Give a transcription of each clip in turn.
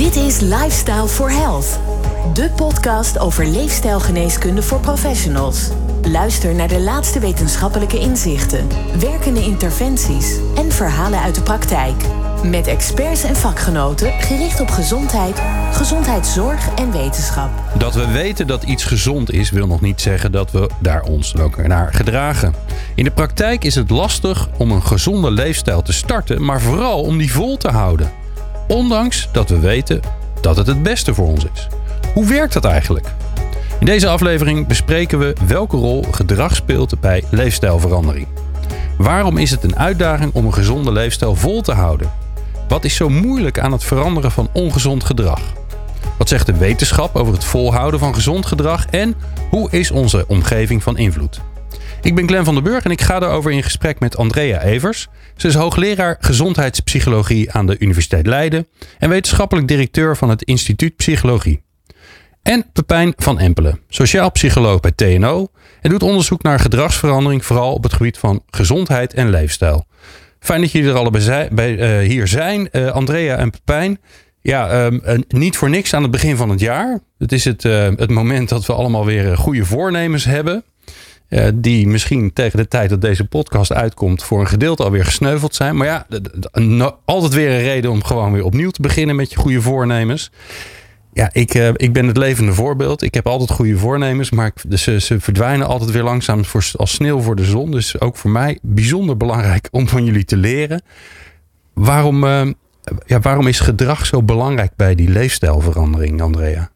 Dit is Lifestyle for Health, de podcast over leefstijlgeneeskunde voor professionals. Luister naar de laatste wetenschappelijke inzichten, werkende interventies en verhalen uit de praktijk. Met experts en vakgenoten gericht op gezondheid, gezondheidszorg en wetenschap. Dat we weten dat iets gezond is, wil nog niet zeggen dat we daar ons ook naar gedragen. In de praktijk is het lastig om een gezonde leefstijl te starten, maar vooral om die vol te houden. Ondanks dat we weten dat het het beste voor ons is. Hoe werkt dat eigenlijk? In deze aflevering bespreken we welke rol gedrag speelt bij leefstijlverandering. Waarom is het een uitdaging om een gezonde leefstijl vol te houden? Wat is zo moeilijk aan het veranderen van ongezond gedrag? Wat zegt de wetenschap over het volhouden van gezond gedrag en hoe is onze omgeving van invloed? Ik ben Glenn van den Burg en ik ga daarover in gesprek met Andrea Evers. Ze is hoogleraar gezondheidspsychologie aan de Universiteit Leiden en wetenschappelijk directeur van het Instituut Psychologie. En Pepijn van Empelen, sociaal psycholoog bij TNO en doet onderzoek naar gedragsverandering, vooral op het gebied van gezondheid en leefstijl. Fijn dat jullie er allebei bij, uh, hier zijn, uh, Andrea en Pepijn. Ja, um, niet voor niks aan het begin van het jaar. Het is het, uh, het moment dat we allemaal weer goede voornemens hebben. Die misschien tegen de tijd dat deze podcast uitkomt voor een gedeelte alweer gesneuveld zijn. Maar ja, altijd weer een reden om gewoon weer opnieuw te beginnen met je goede voornemens. Ja, ik, uh, ik ben het levende voorbeeld. Ik heb altijd goede voornemens, maar ze, ze verdwijnen altijd weer langzaam voor, als sneeuw voor de zon. Dus ook voor mij bijzonder belangrijk om van jullie te leren. Waarom, uh, ja, waarom is gedrag zo belangrijk bij die leefstijlverandering, Andrea?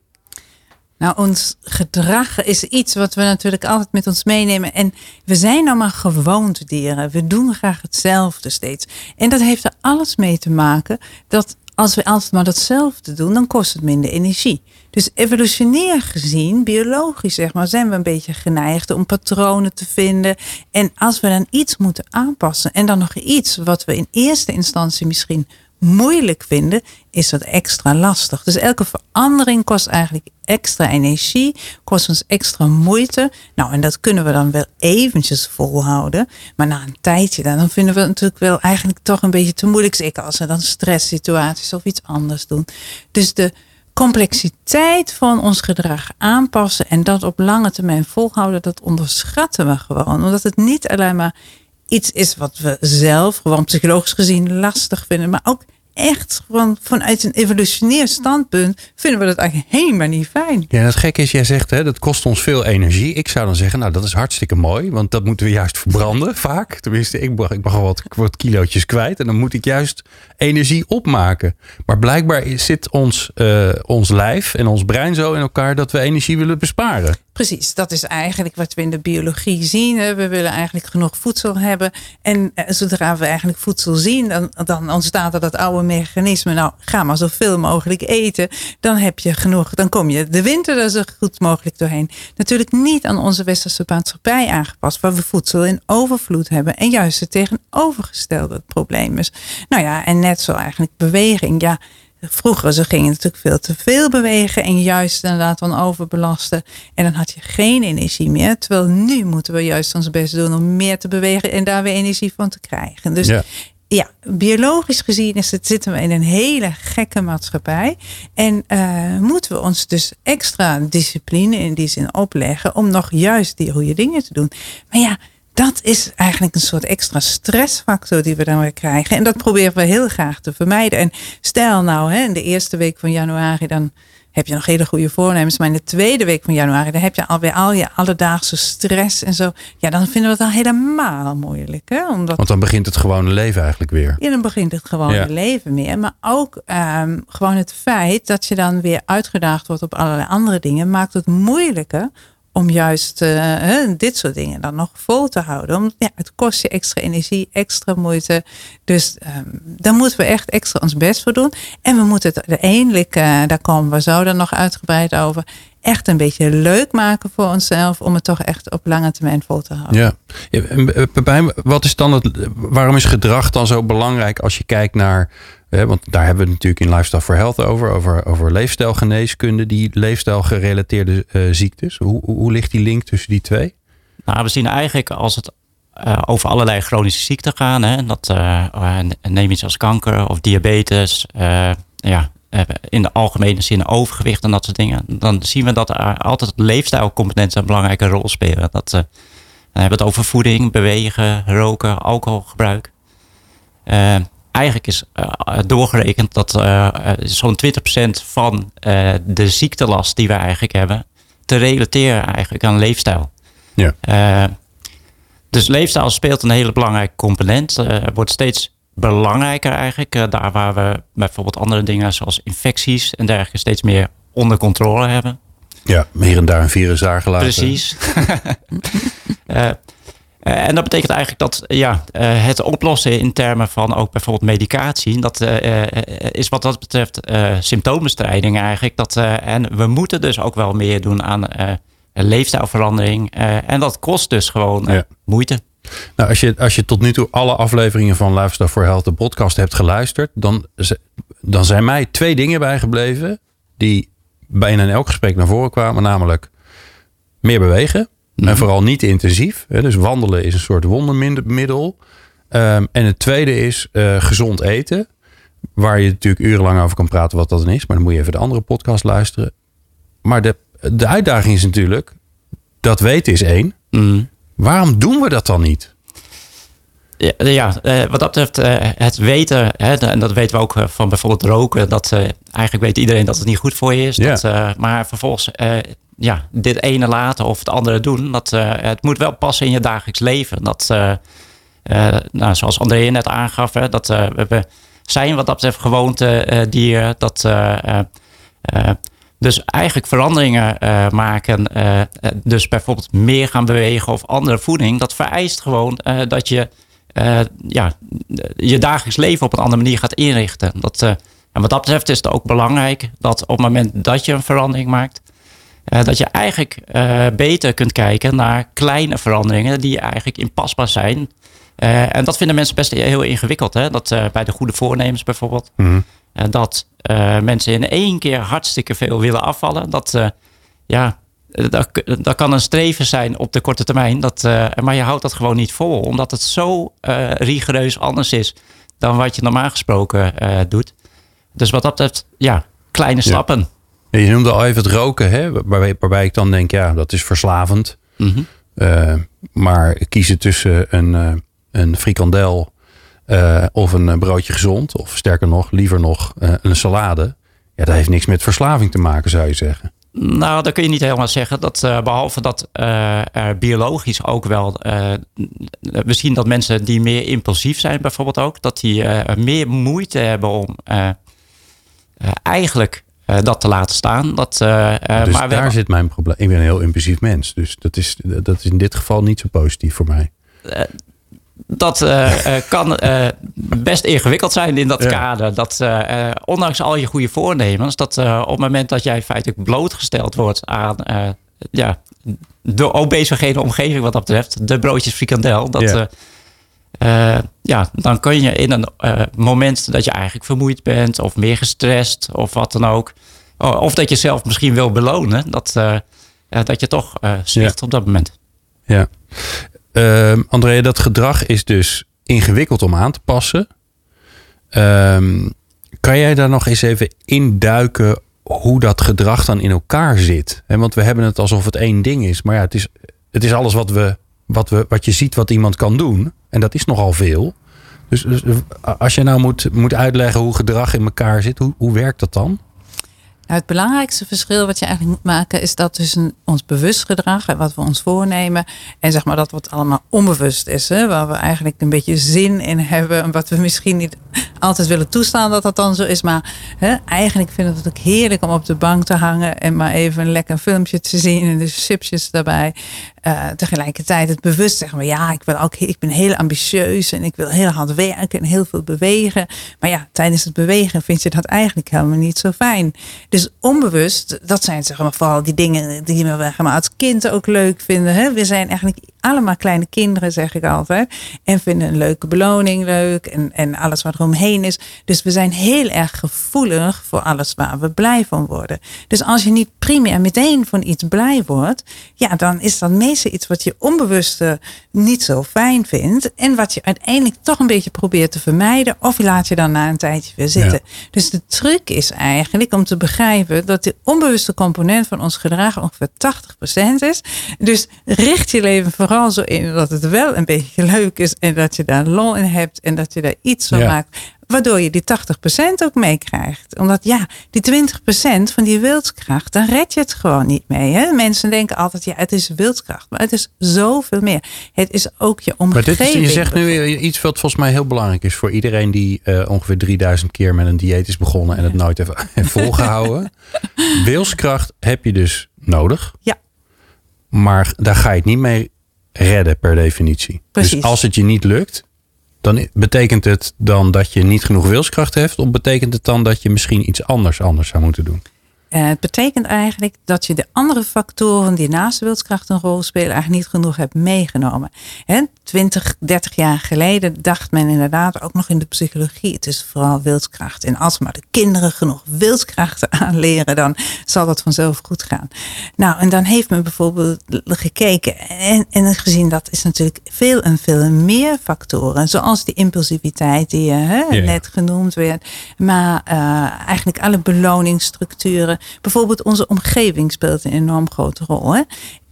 Nou, ons gedrag is iets wat we natuurlijk altijd met ons meenemen. En we zijn allemaal gewoontedieren. We doen graag hetzelfde steeds. En dat heeft er alles mee te maken dat als we altijd maar datzelfde doen, dan kost het minder energie. Dus evolutionair gezien, biologisch zeg maar, zijn we een beetje geneigd om patronen te vinden. En als we dan iets moeten aanpassen en dan nog iets wat we in eerste instantie misschien moeilijk vinden, is dat extra lastig. Dus elke verandering kost eigenlijk extra energie, kost ons extra moeite. Nou, en dat kunnen we dan wel eventjes volhouden. Maar na een tijdje, dan vinden we het natuurlijk wel eigenlijk toch een beetje te moeilijk. Zeker als we dan stresssituaties of iets anders doen. Dus de complexiteit van ons gedrag aanpassen en dat op lange termijn volhouden, dat onderschatten we gewoon. Omdat het niet alleen maar iets is wat we zelf gewoon psychologisch gezien lastig vinden, maar ook echt gewoon vanuit een evolutionair standpunt vinden we dat eigenlijk helemaal niet fijn. Ja, het gekke is, jij zegt hè, dat kost ons veel energie. Ik zou dan zeggen, nou dat is hartstikke mooi, want dat moeten we juist verbranden vaak. Tenminste, ik mag, ik mag wat, wat kilootjes kwijt en dan moet ik juist energie opmaken. Maar blijkbaar zit ons, uh, ons lijf en ons brein zo in elkaar dat we energie willen besparen. Precies, dat is eigenlijk wat we in de biologie zien. We willen eigenlijk genoeg voedsel hebben. En eh, zodra we eigenlijk voedsel zien, dan, dan ontstaat er dat oude mechanisme. Nou, ga maar zoveel mogelijk eten. Dan heb je genoeg. Dan kom je de winter er zo goed mogelijk doorheen. Natuurlijk niet aan onze westerse maatschappij aangepast, waar we voedsel in overvloed hebben. En juist het tegenovergestelde probleem is. Nou ja, en net zo eigenlijk beweging. Ja, Vroeger ze gingen natuurlijk veel te veel bewegen en juist inderdaad dan overbelasten. En dan had je geen energie meer. Terwijl nu moeten we juist ons best doen om meer te bewegen en daar weer energie van te krijgen. Dus ja, biologisch gezien is het, zitten we in een hele gekke maatschappij. En uh, moeten we ons dus extra discipline in die zin opleggen om nog juist die goede dingen te doen. Maar ja, dat is eigenlijk een soort extra stressfactor die we dan weer krijgen. En dat proberen we heel graag te vermijden. En stel nou, hè, in de eerste week van januari, dan heb je nog hele goede voornemens. Maar in de tweede week van januari, dan heb je alweer al je alledaagse stress en zo. Ja, dan vinden we het al helemaal moeilijk. Hè? Omdat, Want dan begint het gewone leven eigenlijk weer. Ja, dan begint het gewone leven meer. Maar ook um, gewoon het feit dat je dan weer uitgedaagd wordt op allerlei andere dingen, maakt het moeilijker om juist uh, dit soort dingen dan nog vol te houden. Om, ja, het kost je extra energie, extra moeite. Dus um, daar moeten we echt extra ons best voor doen. En we moeten het uiteindelijk, uh, daar komen we zo dan nog uitgebreid over, echt een beetje leuk maken voor onszelf. Om het toch echt op lange termijn vol te houden. Ja. ja wat is dan het, waarom is gedrag dan zo belangrijk als je kijkt naar want daar hebben we het natuurlijk in Lifestyle for Health over. Over, over leefstijlgeneeskunde, die leefstijlgerelateerde uh, ziektes. Hoe, hoe ligt die link tussen die twee? Nou, we zien eigenlijk als het uh, over allerlei chronische ziekten gaan. Hè, dat uh, neem iets als kanker of diabetes. ja, in de algemene zin overgewicht en dat soort dingen. Dan zien we dat er altijd leefstijlcomponenten een belangrijke rol spelen. Dat, dan hebben we het over voeding, bewegen, roken, alcoholgebruik. eigenlijk is doorgerekend dat zo'n 20% van de ziektelast die we eigenlijk hebben, te relateren eigenlijk aan leefstijl. Ja. dus leefstijl speelt een hele belangrijke component. wordt steeds belangrijker eigenlijk. Uh, daar waar we bijvoorbeeld andere dingen zoals infecties en dergelijke steeds meer onder controle hebben. Ja, meer en daar een virus aangelaten. Precies. uh, en dat betekent eigenlijk dat ja, het oplossen in termen van ook bijvoorbeeld medicatie, dat is wat dat betreft symptoombestrijding eigenlijk. Dat, en we moeten dus ook wel meer doen aan leefstijlverandering. en dat kost dus gewoon moeite. Nou, als je, als je tot nu toe alle afleveringen van Lifestyle for Health, de podcast, hebt geluisterd, dan, dan zijn mij twee dingen bijgebleven die bijna in elk gesprek naar voren kwamen. Namelijk meer bewegen. En mhm. vooral niet intensief. Dus wandelen is een soort wondermiddel. Um, en het tweede is uh, gezond eten. Waar je natuurlijk urenlang over kan praten wat dat dan is. Maar dan moet je even de andere podcast luisteren. Maar de, de uitdaging is natuurlijk, dat weten is één. Mm. Waarom doen we dat dan niet? Ja, ja eh, wat dat betreft, eh, het weten, hè, en dat weten we ook eh, van bijvoorbeeld roken, dat eigenlijk weet iedereen dat het niet goed voor je is. Dat, maar vervolgens, ja, dit ene laten of het andere doen, dat, het moet wel passen in je dagelijks leven. Dat, nou, zoals André net aangaf, hè, dat we zijn wat dat betreft gewoonte dieren. Dat dus eigenlijk veranderingen uh, maken, uh, dus bijvoorbeeld meer gaan bewegen of andere voeding, dat vereist gewoon dat je ja, je dagelijks leven op een andere manier gaat inrichten. Dat, en wat dat betreft is het ook belangrijk dat op het moment dat je een verandering maakt, dat je eigenlijk beter kunt kijken naar kleine veranderingen die eigenlijk inpasbaar zijn. En dat vinden mensen best heel ingewikkeld. Hè? Dat bij de goede voornemens bijvoorbeeld. Mm dat uh, mensen in één keer hartstikke veel willen afvallen. Dat, ja, dat, dat kan een streven zijn op de korte termijn. Dat, maar je houdt dat gewoon niet vol. Omdat het zo rigoureus anders is dan wat je normaal gesproken doet. Dus wat dat betreft, ja, kleine stappen. Ja. Je noemde al even het roken, hè? Waarbij, waarbij ik dan denk, ja, dat is verslavend. Mm -hmm. maar kiezen tussen een, een frikandel uh, of een eh, broodje gezond. Of sterker nog, liever nog uh, een salade. Ja, dat heeft niks met verslaving te maken, zou je zeggen. Nou, dat kun je niet helemaal zeggen. Dat, uh, behalve dat biologisch ook wel. we zien dat mensen die meer impulsief zijn, bijvoorbeeld ook, dat die meer moeite hebben om eigenlijk dat te laten staan. Dat, dus maar daar zit mijn probleem. Ik ben een heel impulsief mens. Dus dat is, dat is in dit geval niet zo positief voor mij dat uh, kan uh, best ingewikkeld zijn in dat kader. Dat ondanks al je goede voornemens, dat op het moment dat jij feitelijk blootgesteld wordt aan ja, de obesogene omgeving wat dat betreft, de broodjes frikandel, dat, ja. ja dan kun je in een moment dat je eigenlijk vermoeid bent of meer gestrest of wat dan ook, of dat je zelf misschien wil belonen, dat, dat je toch zegt op dat moment. Ja. Uh, André, dat gedrag is dus ingewikkeld om aan te passen. Um, kan jij daar nog eens even induiken hoe dat gedrag dan in elkaar zit? want we hebben het alsof het één ding is. Maar ja, het is, het is alles wat, we, wat, we, wat je ziet wat iemand kan doen. En dat is nogal veel. Dus, dus als je nou moet, moet uitleggen hoe gedrag in elkaar zit, hoe, hoe werkt dat dan? Nou, het belangrijkste verschil wat je eigenlijk moet maken is dat tussen ons bewust gedrag en wat we ons voornemen en zeg maar dat wat allemaal onbewust is, hè, waar we eigenlijk een beetje zin in hebben en wat we misschien niet altijd willen toestaan dat dat dan zo is, maar hè, eigenlijk vinden we het ook heerlijk om op de bank te hangen en maar even een lekker filmpje te zien en de chipjes daarbij. Uh, tegelijkertijd het bewust zeggen we ja, ik, wil ook, ik ben heel ambitieus en ik wil heel hard werken en heel veel bewegen. Maar ja, tijdens het bewegen vind je dat eigenlijk helemaal niet zo fijn. Dus onbewust, dat zijn zeg maar, vooral die dingen die we als kind ook leuk vinden. Hè? We zijn eigenlijk allemaal kleine kinderen, zeg ik altijd. En vinden een leuke beloning leuk. En, en alles wat er omheen is. Dus we zijn heel erg gevoelig voor alles waar we blij van worden. Dus als je niet primair meteen van iets blij wordt. Ja, dan is dat meestal iets wat je onbewuste niet zo fijn vindt. En wat je uiteindelijk toch een beetje probeert te vermijden. Of je laat je dan na een tijdje weer zitten. Dus de truc is eigenlijk om te begrijpen dat de onbewuste component van ons gedrag ongeveer 80% is. Dus richt je leven vooral zo in dat het wel een beetje leuk is en dat je daar lol in hebt en dat je daar iets van maakt. Waardoor je die 80% ook meekrijgt. Omdat ja, die 20% van die wilskracht, dan red je het gewoon niet mee. Hè? Mensen denken altijd, ja, het is wilskracht. Maar het is zoveel meer. Het is ook je omgeving. Maar dit is, je zegt nu iets wat volgens mij heel belangrijk is voor iedereen die uh, ongeveer 3000 keer met een dieet is begonnen en het nooit heeft volgehouden. wilskracht heb je dus nodig. Ja. Maar daar ga je het niet mee redden per definitie. Precies. Dus als het je niet lukt, dan betekent het dan dat je niet genoeg wilskracht hebt? Of betekent het dan dat je misschien iets anders anders zou moeten doen? Uh, het betekent eigenlijk dat je de andere factoren die naast de wilskracht een rol spelen, eigenlijk niet genoeg hebt meegenomen. He, 20, 30 jaar geleden dacht men inderdaad ook nog in de psychologie, het is vooral wilskracht. En als maar de kinderen genoeg wilskrachten aanleren, dan zal dat vanzelf goed gaan. Nou, en dan heeft men bijvoorbeeld gekeken en, en gezien dat is natuurlijk veel en veel meer factoren, zoals die impulsiviteit die je net genoemd werd, maar uh, eigenlijk alle beloningsstructuren bijvoorbeeld onze omgeving speelt een enorm grote rol. Hè?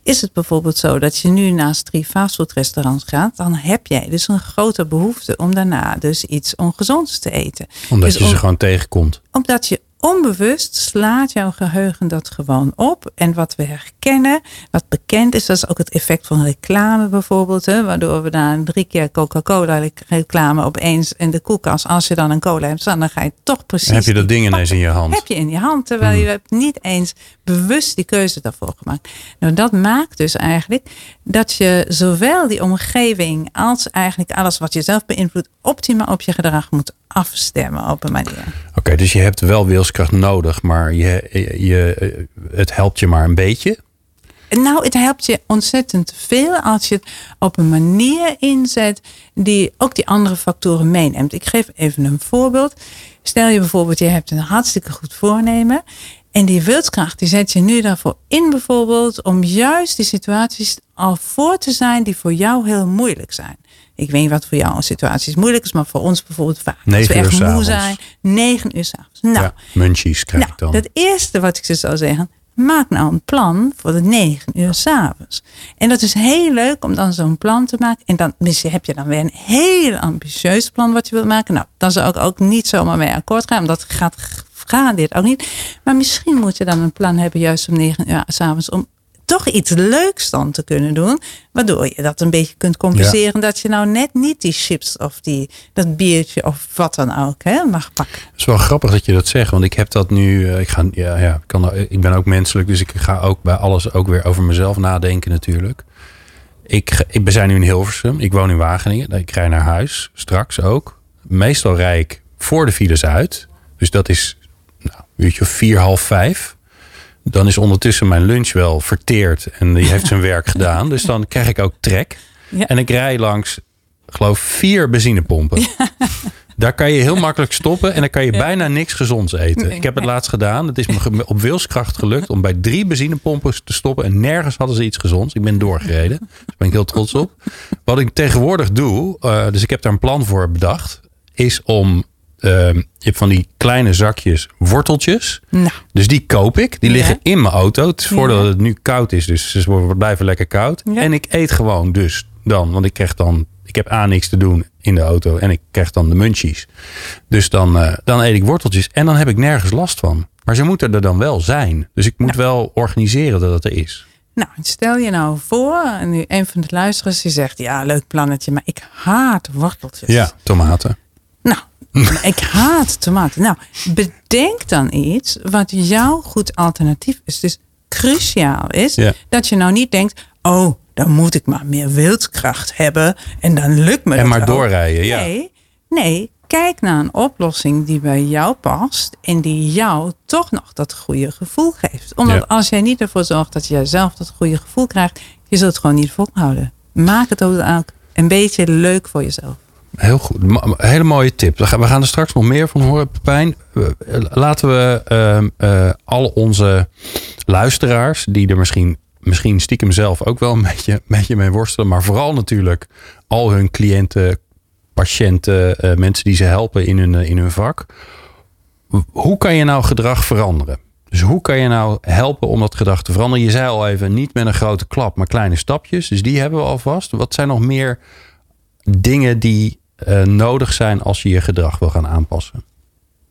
Is het bijvoorbeeld zo dat je nu naast drie fastfoodrestaurants gaat, dan heb jij dus een grote behoefte om daarna dus iets ongezonds te eten. Omdat dus je ze gewoon tegenkomt. Omdat je onbewust slaat jouw geheugen dat gewoon op. En wat we herkennen, wat bekend is, dat is ook het effect van reclame bijvoorbeeld. Hè, waardoor we na drie keer Coca-Cola reclame opeens in de koelkast, als je dan een cola hebt dan ga je toch precies. Heb je dat ding ineens in je hand? Heb je in je hand, terwijl je hmm. hebt niet eens bewust die keuze daarvoor gemaakt. Nou, dat maakt dus eigenlijk dat je zowel die omgeving als eigenlijk alles wat je zelf beïnvloedt, optimaal op je gedrag moet afstemmen op een manier. Oké, dus je hebt wel wilskracht nodig, maar je, je, het helpt je maar een beetje. Nou, het helpt je ontzettend veel als je het op een manier inzet die ook die andere factoren meeneemt. Ik geef even een voorbeeld. Stel je bijvoorbeeld, je hebt een hartstikke goed voornemen. En die wilskracht, die zet je nu daarvoor in bijvoorbeeld om juist die situaties al voor te zijn die voor jou heel moeilijk zijn. Ik weet niet wat voor jou een situatie moeilijk is, maar voor ons bijvoorbeeld vaak. Als we echt moe zijn, negen uur s'avonds. Nou, ja, munchies krijg nou, ik dan. Het eerste wat ik ze zou zeggen, maak nou een plan voor de negen uur s'avonds. En dat is heel leuk om dan zo'n plan te maken. En dan heb je dan weer een heel ambitieus plan wat je wilt maken. Nou, dan zou ik ook niet zomaar mee akkoord gaan, omdat gaat dit ook niet. Maar misschien moet je dan een plan hebben, juist om negen uur s'avonds, om toch iets leuks dan te kunnen doen. Waardoor je dat een beetje kunt compenseren. Dat je nou net niet die chips of die, dat biertje of wat dan ook hè, mag pakken. Het is wel grappig dat je dat zegt. Want ik heb dat nu. Eh, ik, ga, ja, ja, ik, kan, ik ben ook menselijk. Dus ik ga ook bij alles ook weer over mezelf nadenken natuurlijk. Ik, ik ben zijn nu in Hilversum. Ik woon in Wageningen. Ik rij naar huis. Straks ook. Meestal rij ik voor de files uit. Dus dat is nou, een uurtje of vier, half vijf dan is ondertussen mijn lunch wel verteerd en die heeft zijn werk gedaan. Dus dan krijg ik ook trek. En ik rij langs, geloof vier benzinepompen. Daar kan je heel makkelijk stoppen en dan kan je bijna niks gezonds eten. Ik heb het laatst gedaan. Het is me op wilskracht gelukt om bij drie benzinepompen te stoppen. En nergens hadden ze iets gezonds. Ik ben doorgereden. Daar ben ik heel trots op. Wat ik tegenwoordig doe, uh, dus ik heb daar een plan voor bedacht. Is om je hebt van die kleine zakjes worteltjes. Nou. Dus die koop ik. Die liggen in mijn auto. Het het nu koud is. Dus ze blijven lekker koud. En ik eet gewoon dus dan. Want ik krijg dan... Ik heb A niks te doen in de auto. En ik krijg dan de munchies. Dus dan, uh, dan eet ik worteltjes. En dan heb ik nergens last van. Maar ze moeten er dan wel zijn. Dus ik moet wel organiseren dat het er is. Nou, stel je nou voor, en nu een van de luisteraars die zegt, ja, leuk plannetje, maar ik haat worteltjes. Ja, tomaten. Ik haat tomaten. Nou, bedenk dan iets wat jouw goed alternatief is. Dus cruciaal is dat je nou niet denkt: oh, dan moet ik maar meer wildkracht hebben en dan lukt me en dat. En maar doorrijden, ja. Nee, nee, kijk naar een oplossing die bij jou past en die jou toch nog dat goede gevoel geeft. Omdat als jij niet ervoor zorgt dat jij zelf dat goede gevoel krijgt, je zult het gewoon niet volhouden. maak het ook een beetje leuk voor jezelf. Heel goed. Hele mooie tip. We gaan er straks nog meer van horen, Pepijn. Laten we uh, al onze luisteraars, die er misschien, misschien stiekem zelf ook wel een beetje, een beetje mee worstelen, maar vooral natuurlijk al hun cliënten, patiënten, uh, mensen die ze helpen in hun, in hun vak. Hoe kan je nou gedrag veranderen? Dus hoe kan je nou helpen om dat gedrag te veranderen? Je zei al even, niet met een grote klap, maar kleine stapjes. Dus die hebben we alvast. Wat zijn nog meer dingen die uh, nodig zijn als je je gedrag wil gaan aanpassen?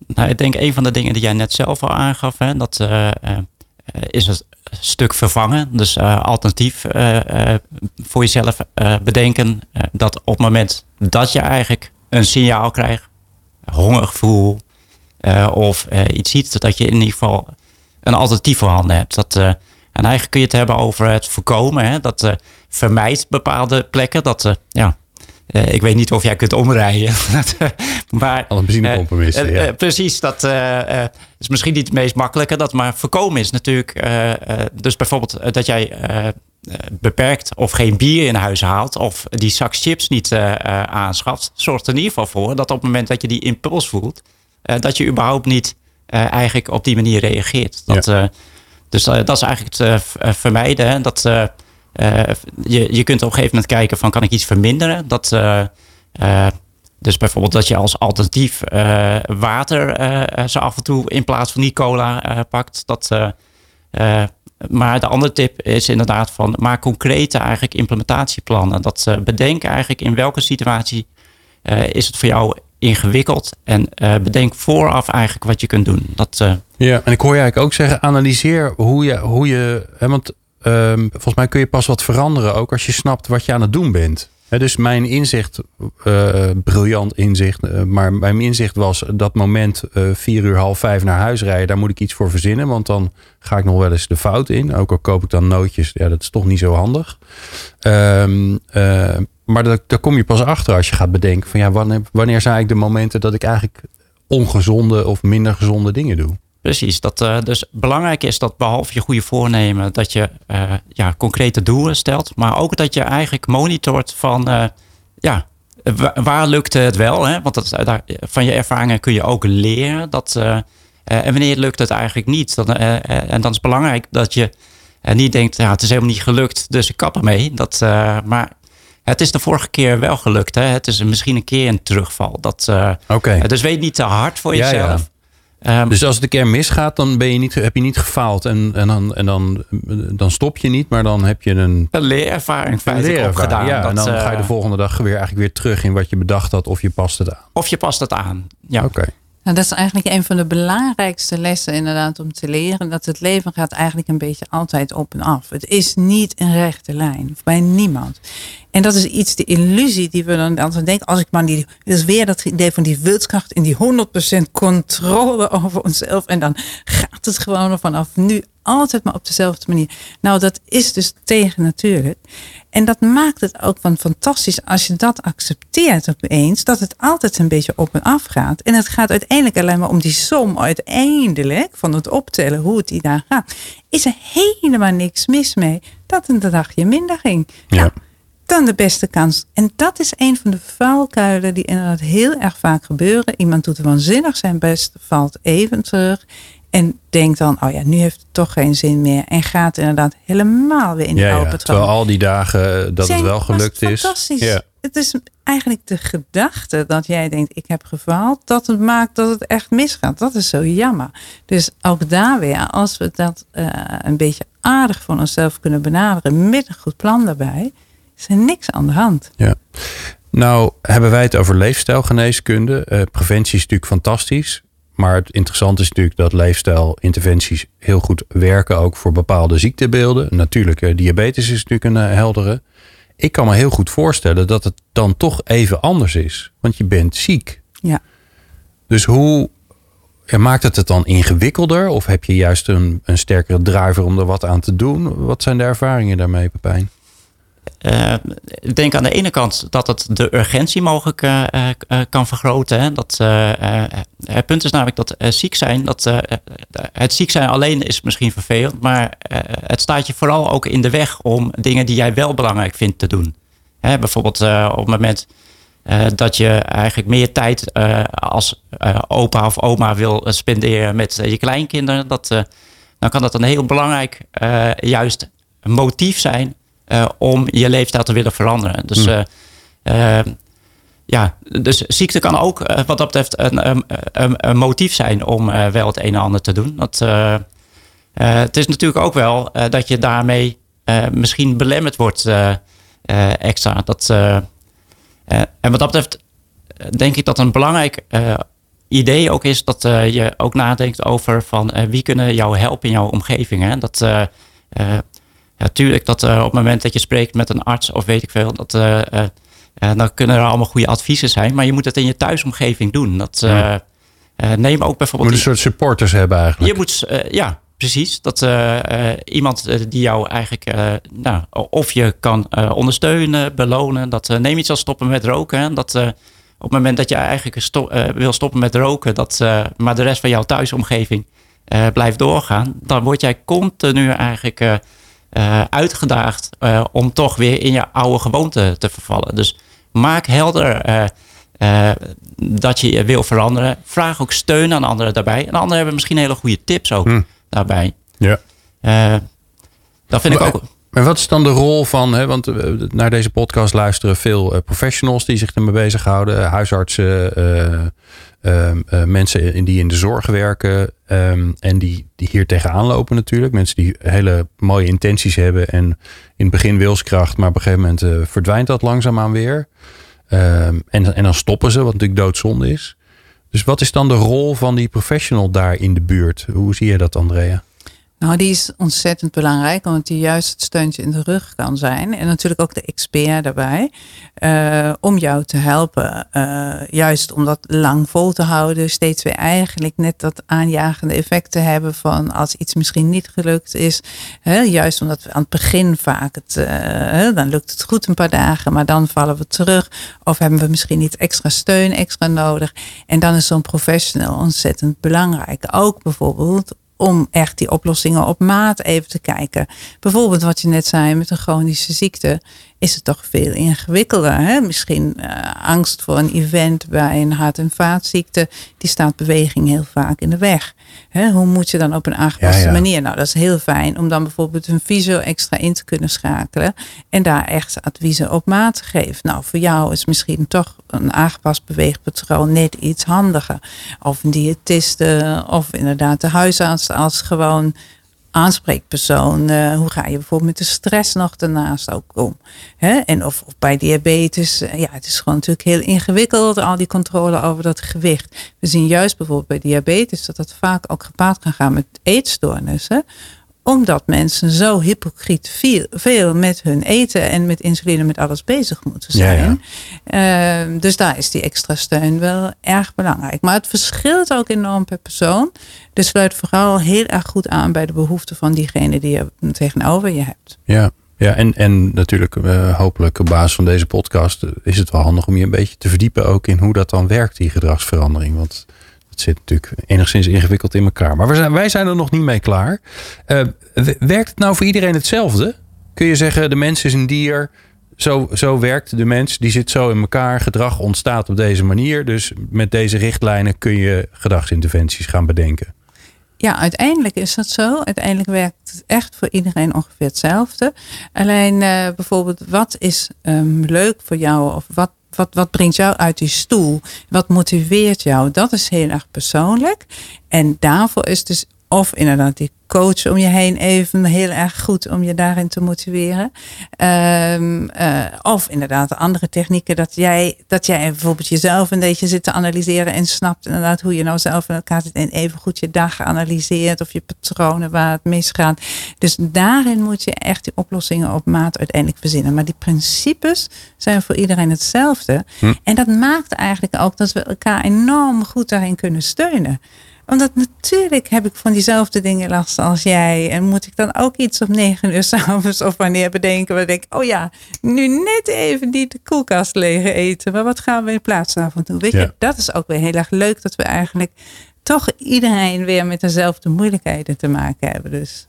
Nou, ik denk een van de dingen die jij net zelf al aangaf, hè, dat uh, is het stuk vervangen. Dus alternatief voor jezelf bedenken dat op het moment dat je eigenlijk een signaal krijgt, hongergevoel of iets ziet, dat je in ieder geval een alternatief voorhanden hebt. Dat, en eigenlijk kun je het hebben over het voorkomen. Hè, dat vermijdt bepaalde plekken. Dat ja, uh, ik weet niet of jij kunt omrijden. maar, Al een uh, ja. precies, dat is misschien niet het meest makkelijke. Dat maar voorkomen is natuurlijk. dus bijvoorbeeld dat jij beperkt of geen bier in huis haalt. Of die zak chips niet aanschaft. Zorgt er in ieder geval voor dat op het moment dat je die impuls voelt. dat je überhaupt niet eigenlijk op die manier reageert. Dat, ja. dus dat is eigenlijk het vermijden. Dat uh, je, je kunt op een gegeven moment kijken van kan ik iets verminderen. Dat, uh, uh, dus bijvoorbeeld dat je als alternatief water zo af en toe in plaats van die cola pakt. Dat, maar de andere tip is inderdaad van maak concrete eigenlijk implementatieplannen. Dat bedenk eigenlijk in welke situatie is het voor jou ingewikkeld. En bedenk vooraf eigenlijk wat je kunt doen. Dat, ja, en ik hoor je eigenlijk ook zeggen, analyseer hoe je, hoe je hè, want um, volgens mij kun je pas wat veranderen ook als je snapt wat je aan het doen bent. dus mijn inzicht, uh, briljant inzicht, uh, maar mijn inzicht was dat moment uh, vier uur half vijf naar huis rijden, daar moet ik iets voor verzinnen, want dan ga ik nog wel eens de fout in. Ook al koop ik dan nootjes, ja, dat is toch niet zo handig. Um, maar daar, daar kom je pas achter als je gaat bedenken van ja, wanneer, wanneer zijn eigenlijk de momenten dat ik eigenlijk ongezonde of minder gezonde dingen doe. Precies. Dat, uh, dus belangrijk is dat behalve je goede voornemen, dat je uh, ja, concrete doelen stelt. Maar ook dat je eigenlijk monitort van uh, ja, waar lukt het wel. Hè? Want dat, daar, van je ervaringen kun je ook leren. Dat, en wanneer lukt het eigenlijk niet. Dan, en dan is het belangrijk dat je niet denkt, ja, het is helemaal niet gelukt, dus ik kap ermee. Dat, maar het is de vorige keer wel gelukt. Hè? Het is misschien een keer een terugval. Dat, okay. Dus weet niet te hard voor jezelf. Ja, ja. Um, dus als het een keer misgaat, dan ben je niet, heb je niet gefaald. En, en, dan, en dan, dan stop je niet, maar dan heb je een... Een leerervaring feitelijk opgedaan. Ja, dat, en dan uh, ga je de volgende dag weer, eigenlijk weer terug in wat je bedacht had. Of je past het aan. Of je past het aan, ja. Oké. Nou, dat is eigenlijk een van de belangrijkste lessen inderdaad om te leren. Dat het leven gaat eigenlijk een beetje altijd op en af. Het is niet een rechte lijn. Bij niemand. En dat is iets, de illusie die we dan altijd denken. Als ik maar die, is weer dat idee van die wilskracht en die 100% controle over onszelf. En dan gaat het gewoon vanaf nu altijd maar op dezelfde manier. Nou, dat is dus tegen natuurlijk. En dat maakt het ook van fantastisch als je dat accepteert opeens. Dat het altijd een beetje op en af gaat. En het gaat uiteindelijk alleen maar om die som uiteindelijk van het optellen hoe het die daar gaat. Is er helemaal niks mis mee dat een dagje minder ging. Ja. Nou, dan de beste kans. En dat is een van de valkuilen die inderdaad heel erg vaak gebeuren. Iemand doet waanzinnig zijn best, valt even terug. En denkt dan, oh ja, nu heeft het toch geen zin meer. En gaat inderdaad helemaal weer in de ja, oude ja, Terwijl al die dagen eh, dat het wel gelukt is. Fantastisch. Ja. Het is eigenlijk de gedachte dat jij denkt, ik heb gefaald. Dat het maakt dat het echt misgaat. Dat is zo jammer. Dus ook daar weer, als we dat uh, een beetje aardig voor onszelf kunnen benaderen. Met een goed plan daarbij is er niks aan de hand. Ja. Nou, hebben wij het over leefstijlgeneeskunde. Uh, preventie is natuurlijk fantastisch. Maar het interessante is natuurlijk dat leefstijlinterventies heel goed werken, ook voor bepaalde ziektebeelden. Natuurlijk, uh, diabetes is natuurlijk een uh, heldere. Ik kan me heel goed voorstellen dat het dan toch even anders is. Want je bent ziek. Ja. Dus hoe ja, maakt het het dan ingewikkelder? Of heb je juist een, een sterkere driver om er wat aan te doen? Wat zijn de ervaringen daarmee, Pepijn? Uh, ik denk aan de ene kant dat het de urgentie mogelijk uh, uh, kan vergroten. Hè. Dat, het punt is namelijk dat ziek zijn, dat, het ziek zijn alleen is misschien vervelend, maar het staat je vooral ook in de weg om dingen die jij wel belangrijk vindt te doen. Hè, bijvoorbeeld op het moment dat je eigenlijk meer tijd als opa of oma wil spenderen met je kleinkinderen. Dat, dan kan dat een heel belangrijk juist motief zijn om je leefstijl te willen veranderen. Dus mm ja, dus ziekte kan ook eh, wat dat betreft een, een, een motief zijn om eh, wel het een en ander te doen. Dat, het is natuurlijk ook wel dat je daarmee misschien belemmerd wordt extra. Dat, en wat dat betreft denk ik dat een belangrijk idee ook is dat je ook nadenkt over van wie kunnen jou helpen in jouw omgeving. Hè? Dat, natuurlijk dat op het moment dat je spreekt met een arts of weet ik veel, dat uh, dan kunnen er allemaal goede adviezen zijn. Maar je moet het in je thuisomgeving doen. Dat, ja. neem ook bijvoorbeeld... Je moet een soort supporters hebben eigenlijk. Je moet, ja, precies. Dat iemand die jou eigenlijk... nou, of je kan ondersteunen, belonen. Dat, neem iets als stoppen met roken. Dat op het moment dat je eigenlijk wil stoppen met roken... Dat, maar de rest van jouw thuisomgeving blijft doorgaan... dan word jij continu eigenlijk... uitgedaagd om toch weer in je oude gewoonte te vervallen. Dus Maak helder uh, uh, dat je wil veranderen. Vraag ook steun aan anderen daarbij. En anderen hebben misschien hele goede tips ook hm. daarbij. Ja. Dat vind maar, ik ook. Maar wat is dan de rol van, hè, want naar deze podcast luisteren veel professionals die zich ermee bezighouden, huisartsen, ehm, mensen die in de zorg werken um, en die, die hier tegenaan lopen natuurlijk. Mensen die hele mooie intenties hebben en in het begin wilskracht, maar op een gegeven moment verdwijnt dat langzaamaan weer. Ehm, en, en dan stoppen ze, wat natuurlijk doodzonde is. Dus wat is dan de rol van die professional daar in de buurt? Hoe zie je dat, Andrea? Nou, die is ontzettend belangrijk, omdat die juist het steuntje in de rug kan zijn. En natuurlijk ook de expert daarbij, uh, om jou te helpen. Uh, juist om dat lang vol te houden, steeds weer eigenlijk net dat aanjagende effect te hebben van als iets misschien niet gelukt is. Juist omdat we aan het begin vaak het, uh, dan lukt het goed een paar dagen, maar dan vallen we terug. Of hebben we misschien niet extra steun extra nodig. En dan is zo'n professional ontzettend belangrijk. Ook bijvoorbeeld om echt die oplossingen op maat even te kijken. Bijvoorbeeld wat je net zei met een chronische ziekte is het toch veel ingewikkelder. Hè? Misschien uh, angst voor een event bij een hart- en vaatziekte. Die staat beweging heel vaak in de weg. Hè? Hoe moet je dan op een aangepaste manier? Nou, dat is heel fijn om dan bijvoorbeeld een visio extra in te kunnen schakelen. En daar echt adviezen op maat te geven. Nou, voor jou is misschien toch een aangepast beweegpatroon net iets handiger. Of een diëtiste of inderdaad de huisarts als gewoon aanspreekpersoon. Uh, hoe ga je bijvoorbeeld met de stress nog daarnaast ook om? Hè? En of, bij diabetes, uh, ja, het is gewoon natuurlijk heel ingewikkeld, al die controle over dat gewicht. We zien juist bijvoorbeeld bij diabetes dat dat vaak ook gepaard kan gaan met eetstoornissen omdat mensen zo hypocriet veel, met hun eten en met insuline, met alles bezig moeten zijn. Ja, uh, dus daar is die extra steun wel erg belangrijk. Maar het verschilt ook enorm per persoon. Dus sluit vooral heel erg goed aan bij de behoeften van diegene die je tegenover je hebt. Ja, ja, en, en natuurlijk, uh, hopelijk op basis van deze podcast is het wel handig om je een beetje te verdiepen ook in hoe dat dan werkt, die gedragsverandering. Want zit natuurlijk enigszins ingewikkeld in elkaar. Maar wij zijn, wij zijn er nog niet mee klaar. Uh, werkt het nou voor iedereen hetzelfde? Kun je zeggen, de mens is een dier. Zo, zo werkt de mens. Die zit zo in elkaar. Gedrag ontstaat op deze manier. Dus met deze richtlijnen kun je gedragsinterventies gaan bedenken. Ja, uiteindelijk is dat zo. Uiteindelijk werkt het echt voor iedereen ongeveer hetzelfde. Alleen uh, bijvoorbeeld, wat is um, leuk voor jou? Of wat wat, wat brengt jou uit die stoel? Wat motiveert jou? Dat is heel erg persoonlijk. En daarvoor is dus of inderdaad die coach om je heen even heel erg goed om je daarin te motiveren. Um, uh, of inderdaad andere technieken dat jij, dat jij bijvoorbeeld jezelf een beetje zit te analyseren en snapt inderdaad hoe je nou zelf in elkaar zit en even goed je dag analyseert of je patronen waar het misgaat. Dus daarin moet je echt die oplossingen op maat uiteindelijk verzinnen. Maar die principes zijn voor iedereen hetzelfde. Hm. En dat maakt eigenlijk ook dat we elkaar enorm goed daarin kunnen steunen omdat natuurlijk heb ik van diezelfde dingen last als jij. En moet ik dan ook iets op negen uur s'avonds of wanneer bedenken. Waar ik oh ja, nu net even niet de koelkast leeg eten. Maar wat gaan we in plaats daarvan doen? Weet je, dat is ook weer heel erg leuk dat we eigenlijk toch iedereen weer met dezelfde moeilijkheden te maken hebben. Dus.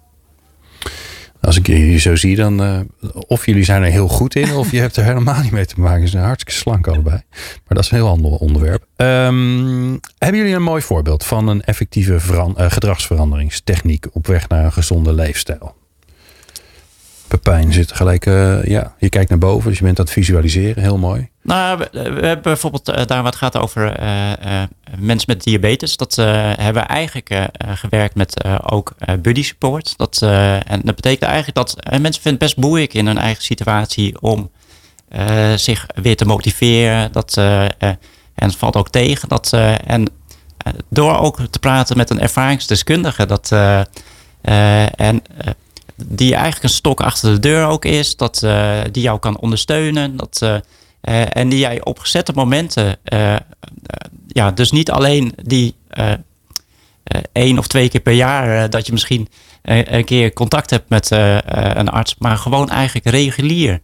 Als ik jullie zo zie, dan uh, of jullie zijn er heel goed in, of je hebt er helemaal niet mee te maken. Ze zijn hartstikke slank allebei. Maar dat is een heel ander onderwerp. Um, hebben jullie een mooi voorbeeld van een effectieve uh, gedragsveranderingstechniek op weg naar een gezonde leefstijl? Pepijn zit gelijk, uh, ja, je kijkt naar boven, dus je bent aan het visualiseren, heel mooi. Nou, we, we hebben bijvoorbeeld daar wat gaat over mensen met diabetes. Dat hebben we eigenlijk gewerkt met ook buddy support. Dat, en dat betekent eigenlijk dat mensen vinden het best moeilijk in hun eigen situatie om zich weer te motiveren. Dat, en het valt ook tegen. Dat, en door ook te praten met een ervaringsdeskundige, dat, en die eigenlijk een stok achter de deur ook is. Dat, die jou kan ondersteunen. Dat, en die jij op gezette momenten, ja, dus niet alleen die één of twee keer per jaar dat je misschien een keer contact hebt met een arts, maar gewoon eigenlijk regulier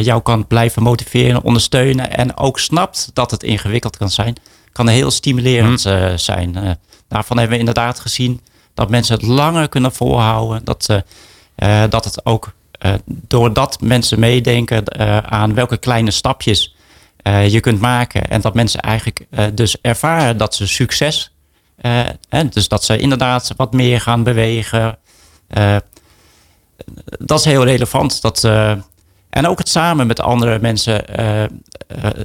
jou kan blijven motiveren, ondersteunen en ook snapt dat het ingewikkeld kan zijn, kan heel stimulerend mm. zijn. daarvan hebben we inderdaad gezien dat mensen het langer kunnen volhouden. Dat dat het ook doordat mensen meedenken uh, aan welke kleine stapjes je kunt maken. En dat mensen eigenlijk dus ervaren dat ze succes. en dus dat ze inderdaad wat meer gaan bewegen. dat is heel relevant. Dat, en ook het samen met andere mensen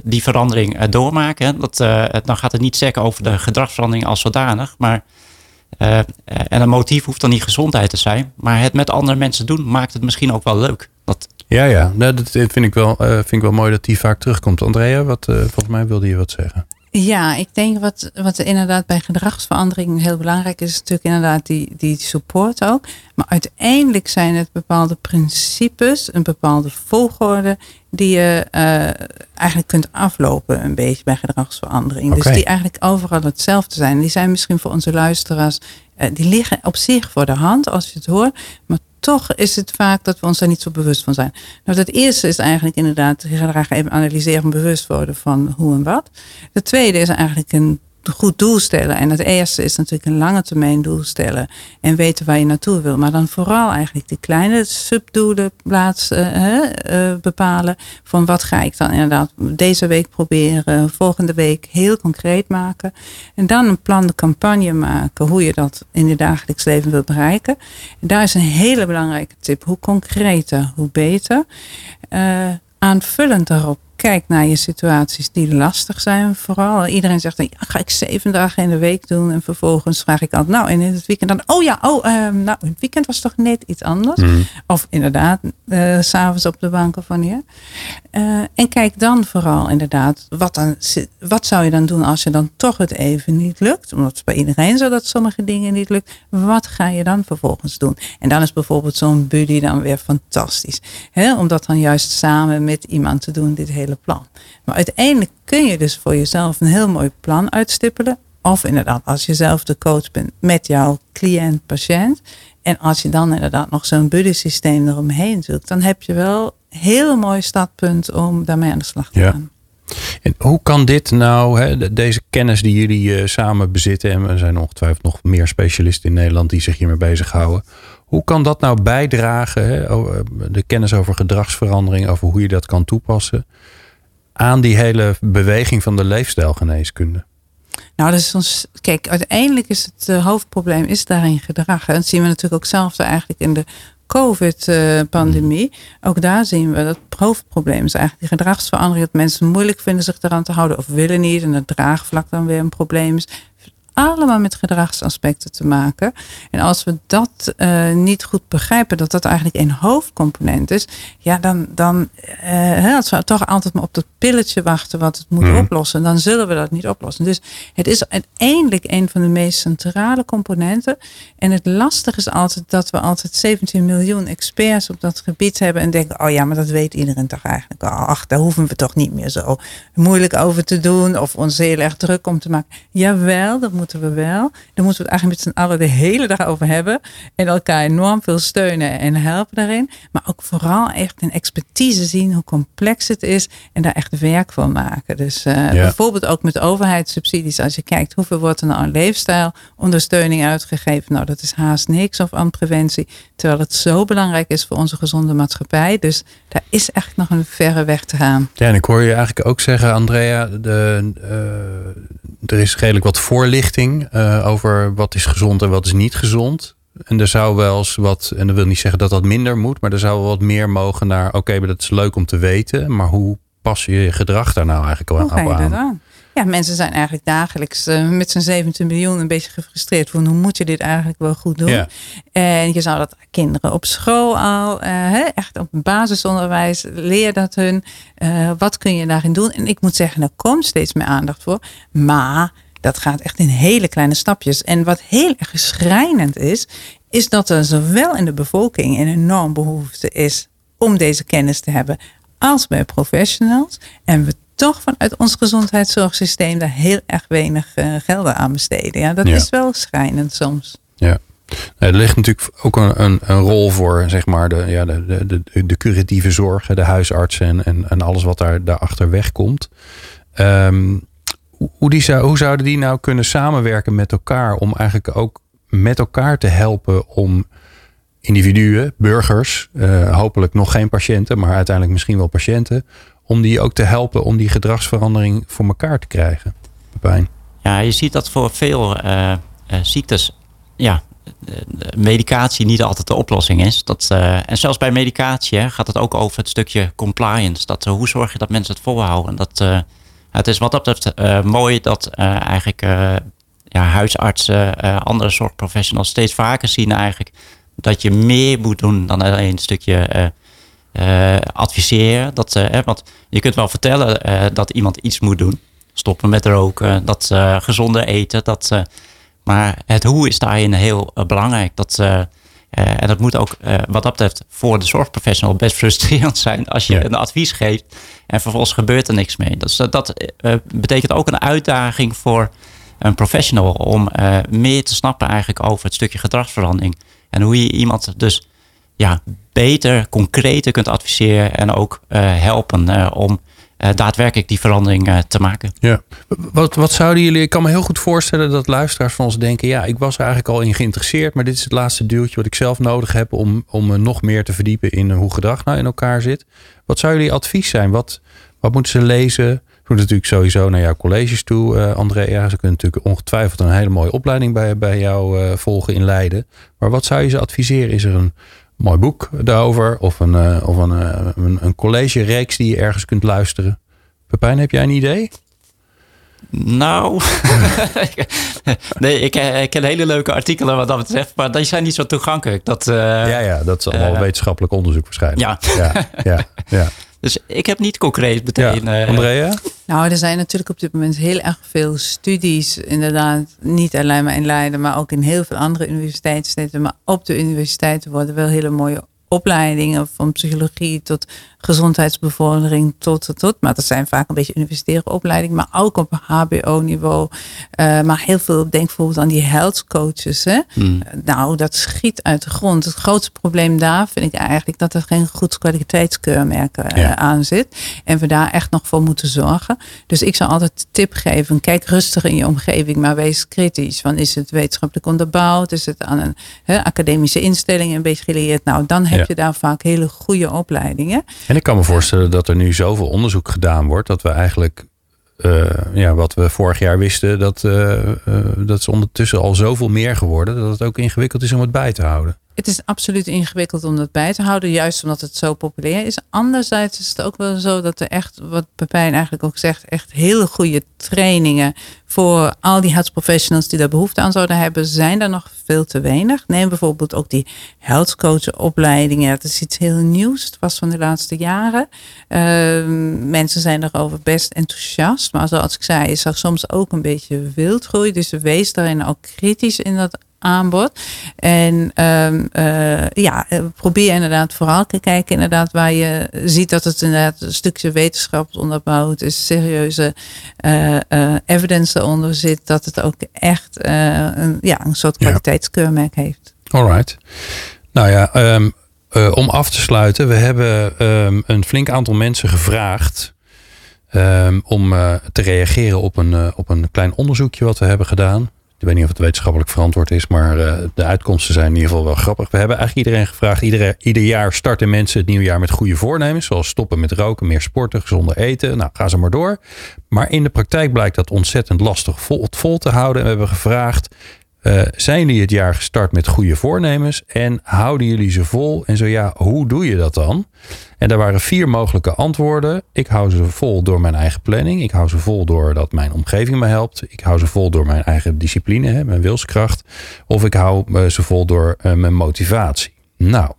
die verandering doormaken. Dat, dan gaat het niet zeggen over de gedragsverandering als zodanig. Maar uh, en een motief hoeft dan niet gezondheid te zijn. Maar het met andere mensen doen maakt het misschien ook wel leuk. Ja, ja. Dat vind ik, wel, uh, vind ik wel mooi dat die vaak terugkomt. Andrea, wat, volgens mij wilde je wat zeggen. Ja, ik denk wat, wat inderdaad bij gedragsverandering heel belangrijk is, is natuurlijk inderdaad die, die support ook. Maar uiteindelijk zijn het bepaalde principes, een bepaalde volgorde die je uh, eigenlijk kunt aflopen een beetje bij gedragsverandering. Okay. Dus die eigenlijk overal hetzelfde zijn. Die zijn misschien voor onze luisteraars, die liggen op zich voor de hand als je het hoort. Maar toch is het vaak dat we ons daar niet zo bewust van zijn. Nou, het eerste is eigenlijk inderdaad graag even analyseren en bewust worden van hoe en wat. Het tweede is eigenlijk een goed doel stellen. En het eerste is natuurlijk een lange termijn doel stellen. En weten waar je naartoe wil. Maar dan vooral eigenlijk die kleine subdoelen plaats, uh, uh, bepalen. Van wat ga ik dan inderdaad deze week proberen. Volgende week heel concreet maken. En dan een plan de campagne maken. Hoe je dat in je dagelijks leven wilt bereiken. En daar is een hele belangrijke tip. Hoe concreter, hoe beter. Uh, aanvullend daarop kijk naar je situaties die lastig zijn. Vooral iedereen zegt, ja, ga ik zeven dagen in de week doen. En vervolgens vraag ik altijd, nou, en in het weekend dan, oh ja, oh, um, nou, het weekend was toch net iets anders. Mm. Of inderdaad, uh, s'avonds op de banken van je. Uh, en kijk dan vooral inderdaad, wat, dan, wat zou je dan doen als je dan toch het even niet lukt? Omdat het bij iedereen zo dat sommige dingen niet lukt. Wat ga je dan vervolgens doen? En dan is bijvoorbeeld zo'n buddy dan weer fantastisch. Hè? Om dat dan juist samen met iemand te doen, dit hele plan. Maar uiteindelijk kun je dus voor jezelf een heel mooi plan uitstippelen. Of inderdaad, als je zelf de coach bent met jouw cliënt, patiënt. En als je dan inderdaad nog zo'n buddy systeem eromheen zoekt, dan heb je wel een heel mooi startpunt om daarmee aan de slag te gaan. En hoe kan dit nou, hè, deze kennis die jullie uh, samen bezitten, en er zijn ongetwijfeld nog meer specialisten in Nederland die zich hiermee bezighouden. Hoe kan dat nou bijdragen, hè, eh, de kennis over gedragsverandering, over hoe je dat kan toepassen, aan die hele beweging van de leefstijlgeneeskunde? Nou, dat is ons, kijk, uiteindelijk is het uh, hoofdprobleem is daarin gedrag. En dat zien we natuurlijk ook zelf eigenlijk in de COVID-pandemie. Ook daar zien we dat het hoofdprobleem is eigenlijk die gedragsverandering. Dat mensen moeilijk vinden zich eraan te houden of willen niet. En het draagvlak dan weer een probleem is allemaal met gedragsaspecten te maken. En als we dat uh, niet goed begrijpen, dat dat eigenlijk een hoofdcomponent is, ja, dan, dan uh, als we toch altijd maar op dat pilletje wachten wat het moet mm. oplossen, dan zullen we dat niet oplossen. Dus het is uiteindelijk een van de meest centrale componenten. En het lastige is altijd dat we altijd 17 miljoen experts op dat gebied hebben en denken, oh ja, maar dat weet iedereen toch eigenlijk. Ach, daar hoeven we toch niet meer zo moeilijk over te doen of ons heel erg druk om te maken. Jawel, dat moet moeten we wel. Dan moeten we het eigenlijk met z'n allen de hele dag over hebben. En elkaar enorm veel steunen en helpen daarin. Maar ook vooral echt een expertise zien hoe complex het is. En daar echt werk van maken. Dus uh, bijvoorbeeld ook met overheidssubsidies. Als je kijkt hoeveel wordt er nou aan leefstijlondersteuning uitgegeven. Nou dat is haast niks of aan preventie. Terwijl het zo belangrijk is voor onze gezonde maatschappij. Dus daar is echt nog een verre weg te gaan. Ja, en ik hoor je eigenlijk ook zeggen, Andrea, de, uh, er is redelijk wat voorlichting uh, over wat is gezond en wat is niet gezond. En er zou wel eens wat, en dat wil niet zeggen dat dat minder moet, maar er zou wel wat meer mogen naar, oké, okay, maar dat is leuk om te weten, maar hoe pas je je gedrag daar nou eigenlijk hoe aan? Ga je aan? Ja, mensen zijn eigenlijk dagelijks uh, met z'n 17 miljoen een beetje gefrustreerd van hoe moet je dit eigenlijk wel goed doen. Ja. En je zou dat kinderen op school al, uh, echt op basisonderwijs, leer dat hun. Uh, wat kun je daarin doen? En ik moet zeggen, er komt steeds meer aandacht voor. Maar dat gaat echt in hele kleine stapjes. En wat heel erg schrijnend is, is dat er zowel in de bevolking een enorm behoefte is om deze kennis te hebben als bij professionals. En we toch vanuit ons gezondheidszorgsysteem daar heel erg weinig uh, gelden aan besteden. Ja, dat is wel schrijnend soms. Ja. Er ligt natuurlijk ook een, een, een rol voor zeg maar, de, ja, de, de, de, de curatieve zorg, de huisartsen en, en, en alles wat daar, daarachter wegkomt. Um, hoe, hoe zouden die nou kunnen samenwerken met elkaar om eigenlijk ook met elkaar te helpen om individuen, burgers, uh, hopelijk nog geen patiënten, maar uiteindelijk misschien wel patiënten, om die ook te helpen om die gedragsverandering voor elkaar te krijgen? Pepijn. Ja, je ziet dat voor veel uh, uh, ziektes, ja, medicatie niet altijd de oplossing is. Dat, en zelfs bij medicatie hè, gaat het ook over het stukje compliance. Dat, hoe zorg je dat mensen het volhouden? Dat, het is wat dat betreft mooi dat eigenlijk ja, huisartsen, andere zorgprofessionals steeds vaker zien eigenlijk dat je meer moet doen dan alleen een stukje adviseren. Dat, want je kunt wel vertellen dat iemand iets moet doen. Stoppen met roken, dat gezonder eten. Dat, maar het hoe is daarin heel belangrijk. Dat, en dat moet ook wat dat betreft voor de zorgprofessional best frustrerend zijn als je een advies geeft en vervolgens gebeurt er niks mee. Dus dat betekent ook een uitdaging voor een professional om meer te snappen eigenlijk over het stukje gedragsverandering. En hoe je iemand dus ja, beter, concreter kunt adviseren en ook helpen om daadwerkelijk die verandering te maken. Ja. Wat, wat zouden jullie, ik kan me heel goed voorstellen dat luisteraars van ons denken, ja, ik was er eigenlijk al in geïnteresseerd, maar dit is het laatste duwtje wat ik zelf nodig heb om, om me nog meer te verdiepen in hoe gedrag nou in elkaar zit. Wat zou jullie advies zijn? Wat, wat moeten ze lezen? Moet natuurlijk sowieso naar jouw colleges toe, uh, Andrea. Ze kunnen natuurlijk ongetwijfeld een hele mooie opleiding bij, bij jou uh, volgen in Leiden. Maar wat zou je ze adviseren? Is er een mooi boek daarover? Of een, uh, of een, een, een college-reeks die je ergens kunt luisteren? Pepijn, heb jij een idee? Nou, nee, ik, ik ken hele leuke artikelen wat dat betreft, maar die zijn niet zo toegankelijk. Dat, ja, ja, dat is allemaal wetenschappelijk onderzoek waarschijnlijk. Ja. ja, ja, ja. Dus ik heb niet concreet meteen. Ja. Andrea? Nou, er zijn natuurlijk op dit moment heel erg veel studies. Inderdaad, niet alleen maar in Leiden, maar ook in heel veel andere universiteitssteden. Maar op de universiteiten worden wel hele mooie opleidingen van psychologie tot gezondheidsbevordering tot, tot, tot. Maar dat zijn vaak een beetje universitaire opleidingen, maar ook op HBO-niveau. Uh, eh, maar heel veel, denk bijvoorbeeld aan die health coaches. Hè? Hmm. Nou, dat schiet uit de grond. Het grootste probleem daar vind ik eigenlijk dat er geen goed kwaliteitskeurmerk uh, aan zit. En we daar echt nog voor moeten zorgen. Dus ik zou altijd tip geven, kijk rustig in je omgeving, maar wees kritisch. Want is het wetenschappelijk onderbouwd? Is het aan een academische instelling een beetje geleerd? Nou, dan heb je daar vaak hele goede opleidingen. En ik kan me voorstellen dat er nu zoveel onderzoek gedaan wordt dat we eigenlijk uh, ja, wat we vorig jaar wisten, dat, uh, uh, dat is ondertussen al zoveel meer geworden dat het ook ingewikkeld is om het bij te houden. Het is absoluut ingewikkeld om dat bij te houden, juist omdat het zo populair is. Anderzijds is het ook wel zo dat er echt, wat Pepijn eigenlijk ook zegt, echt hele goede trainingen voor al die health professionals die daar behoefte aan zouden hebben, zijn er nog veel te weinig. Neem bijvoorbeeld ook die health coach opleidingen. Dat is iets heel nieuws. Het was van de laatste jaren. Uh, mensen zijn erover best enthousiast. Maar zoals ik zei, is er soms ook een beetje wildgroei. Dus wees daarin ook kritisch in dat aanbod. En um, uh, ja, probeer inderdaad vooral te kijken inderdaad waar je ziet dat het inderdaad een stukje wetenschap onderbouwd is, serieuze uh, uh, evidence eronder zit, dat het ook echt een, ja, een soort kwaliteitskeurmerk heeft. Alright. Nou ja, um, om af te sluiten, we hebben um, een flink aantal mensen gevraagd om te reageren op een, op een klein onderzoekje wat we hebben gedaan. Ik weet niet of het wetenschappelijk verantwoord is, maar uh, de uitkomsten zijn in ieder geval wel grappig. We hebben eigenlijk iedereen gevraagd. Ieder, ieder jaar starten mensen het nieuwe jaar met goede voornemens. Zoals stoppen met roken, meer sporten, gezonder eten. Nou, ga ze maar door. Maar in de praktijk blijkt dat ontzettend lastig vol, vol te houden. En we hebben gevraagd, uh, zijn jullie het jaar gestart met goede voornemens en houden jullie ze vol? En zo ja, hoe doe je dat dan? En daar waren vier mogelijke antwoorden. Ik hou ze vol door mijn eigen planning. Ik hou ze vol doordat mijn omgeving me helpt. Ik hou ze vol door mijn eigen discipline, hè, mijn wilskracht. Of ik hou uh, ze vol door uh, mijn motivatie. Nou,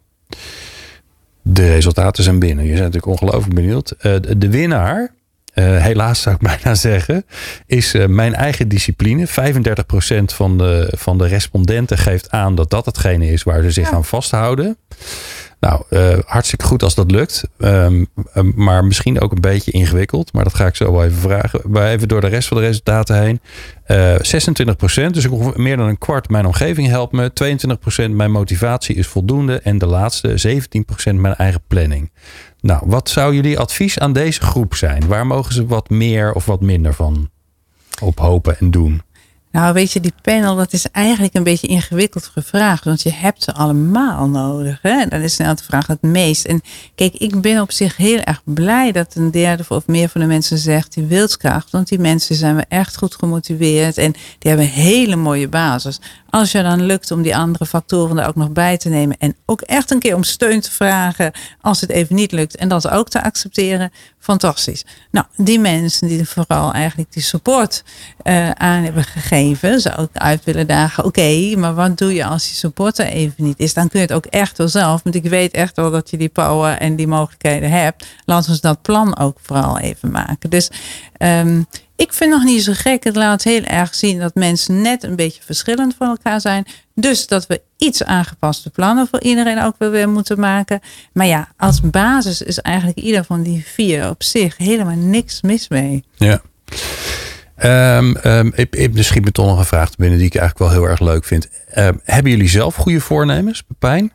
de resultaten zijn binnen. Je bent natuurlijk ongelooflijk benieuwd. de winnaar uh, helaas zou ik bijna zeggen, is uh, mijn eigen discipline. 35% van de, van de respondenten geeft aan dat dat hetgene is waar ze zich ja. aan vasthouden. Nou, uh, hartstikke goed als dat lukt. Um, um, maar misschien ook een beetje ingewikkeld. Maar dat ga ik zo wel even vragen. Maar even door de rest van de resultaten heen. Uh, 26%, dus ik meer dan een kwart mijn omgeving helpt me. 22% mijn motivatie is voldoende. En de laatste 17% mijn eigen planning. Nou, wat zou jullie advies aan deze groep zijn? Waar mogen ze wat meer of wat minder van ophopen en doen? Nou, weet je, die panel, dat is eigenlijk een beetje ingewikkeld gevraagd. Want je hebt ze allemaal nodig. Hè? Dan is de vraag het meest. En kijk, ik ben op zich heel erg blij dat een derde of meer van de mensen zegt die wilskracht. Want die mensen zijn we echt goed gemotiveerd. En die hebben hele mooie basis. Als je dan lukt om die andere factoren er ook nog bij te nemen. En ook echt een keer om steun te vragen als het even niet lukt. En dat ook te accepteren. Fantastisch. Nou, die mensen die vooral eigenlijk die support uh, aan hebben gegeven. Zou ik uit willen dagen. Oké, maar wat doe je als die support er even niet is? Dan kun je het ook echt wel zelf. Want ik weet echt wel dat je die power en die mogelijkheden hebt. Laten we dat plan ook vooral even maken. Dus um, ik vind nog niet zo gek. Het laat heel erg zien dat mensen net een beetje verschillend van elkaar zijn. Dus dat we iets aangepaste plannen voor iedereen ook wel weer moeten maken. Maar ja, als basis is eigenlijk ieder van die vier op zich helemaal niks mis mee. Ja. Um, um, ik, ik misschien me toch nog een vraag binnen die ik eigenlijk wel heel erg leuk vind. Um, hebben jullie zelf goede voornemens, Pepijn?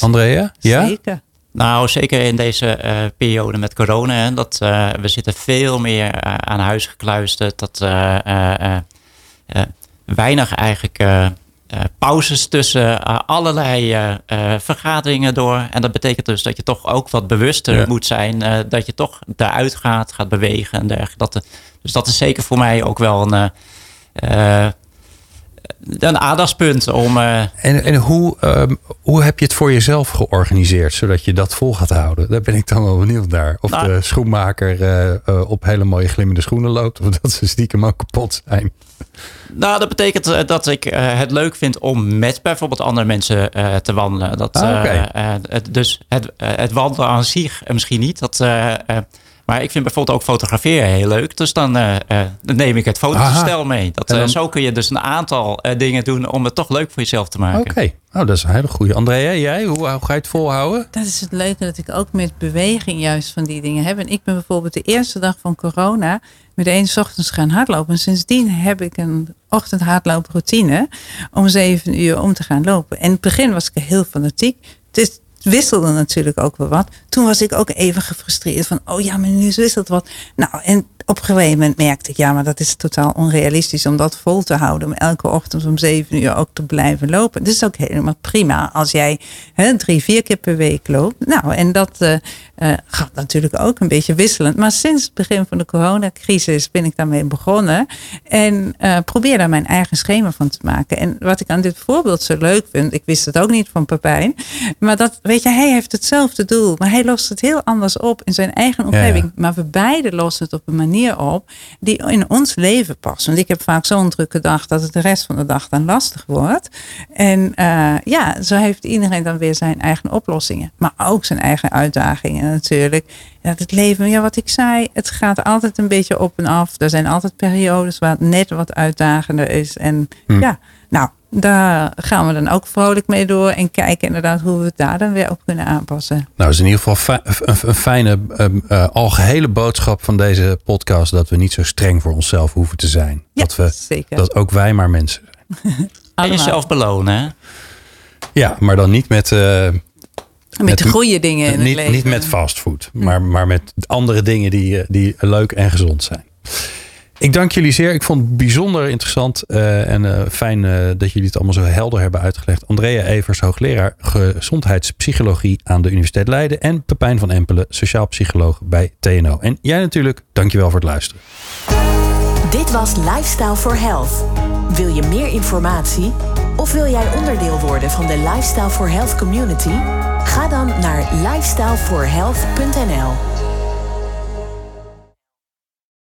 Andrea? Ja? Zeker. Nou, zeker in deze uh, periode met corona. Hè, dat, uh, we zitten veel meer uh, aan huis gekluisterd. Dat weinig eigenlijk pauzes tussen allerlei vergaderingen door. En dat betekent dus dat je toch ook wat bewuster ja. moet zijn. dat je toch eruit gaat, gaat bewegen en dergelijke. Dat, dus dat is zeker voor mij ook wel een een aandachtspunt om. Uh... En, en hoe, um, hoe heb je het voor jezelf georganiseerd zodat je dat vol gaat houden? Daar ben ik dan wel benieuwd naar. Of nou, de schoenmaker uh, uh, op hele mooie glimmende schoenen loopt, of dat ze stiekem ook kapot zijn. Nou, dat betekent dat ik het leuk vind om met bijvoorbeeld andere mensen te wandelen. Dat, ah, okay. dus het, het wandelen aan zich misschien niet. Dat maar ik vind bijvoorbeeld ook fotograferen heel leuk. Dus dan, uh, uh, dan neem ik het fotostel mee. Dat, uh, dan... Zo kun je dus een aantal dingen doen om het toch leuk voor jezelf te maken. Oké, okay. oh, dat is een hele goede. Andrea, jij, hoe, hoe, ga je het volhouden? Dat is het leuke dat ik ook met beweging juist van die dingen heb. En ik ben bijvoorbeeld de eerste dag van corona meteen s ochtends gaan hardlopen. En sindsdien heb ik een ochtendhardlooproutine om zeven uur om te gaan lopen. En in het begin was ik heel fanatiek. Het is wisselde natuurlijk ook wel wat. Toen was ik ook even gefrustreerd van, oh ja, maar nu wisselt wat. Nou, en op een gegeven moment merkte ik, ja, maar dat is totaal onrealistisch om dat vol te houden. Om elke ochtend om zeven uur ook te blijven lopen. Dat is ook helemaal prima als jij hè, drie, vier keer per week loopt. Nou, en dat uh, uh, gaat natuurlijk ook een beetje wisselend. Maar sinds het begin van de coronacrisis ben ik daarmee begonnen. En uh, probeer daar mijn eigen schema van te maken. En wat ik aan dit voorbeeld zo leuk vind, ik wist het ook niet van Pepijn. Maar dat, weet je, hij heeft hetzelfde doel. Maar hij lost het heel anders op in zijn eigen omgeving. Ja. Maar we beide lossen het op een manier op die in ons leven past. Want ik heb vaak zo'n drukke dag dat het de rest van de dag dan lastig wordt. En uh, ja, zo heeft iedereen dan weer zijn eigen oplossingen. Maar ook zijn eigen uitdagingen natuurlijk. Ja, het leven, ja, wat ik zei, het gaat altijd een beetje op en af. Er zijn altijd periodes waar het net wat uitdagender is. En hm. ja, daar gaan we dan ook vrolijk mee door. En kijken inderdaad hoe we het daar dan weer op kunnen aanpassen. Nou, dat is in ieder geval een, fijne uh, algehele boodschap van deze podcast. Dat we niet zo streng voor onszelf hoeven te zijn. Ja, dat, we, zeker. dat ook wij maar mensen zijn. en jezelf belonen hè? Ja, maar dan niet met... Uh, met, de goede dingen in het niet, leven. Niet met fastfood, maar, maar met andere dingen die, die leuk en gezond zijn. Ik dank jullie zeer. Ik vond het bijzonder interessant uh, en uh, fijn uh, dat jullie het allemaal zo helder hebben uitgelegd. Andrea Evers, hoogleraar gezondheidspsychologie aan de Universiteit Leiden. En Pepijn van Empelen, sociaal psycholoog bij TNO. En jij natuurlijk, dankjewel voor het luisteren. Dit was Lifestyle for Health. Wil je meer informatie? Of wil jij onderdeel worden van de Lifestyle for Health community? Ga dan naar lifestyleforhealth.nl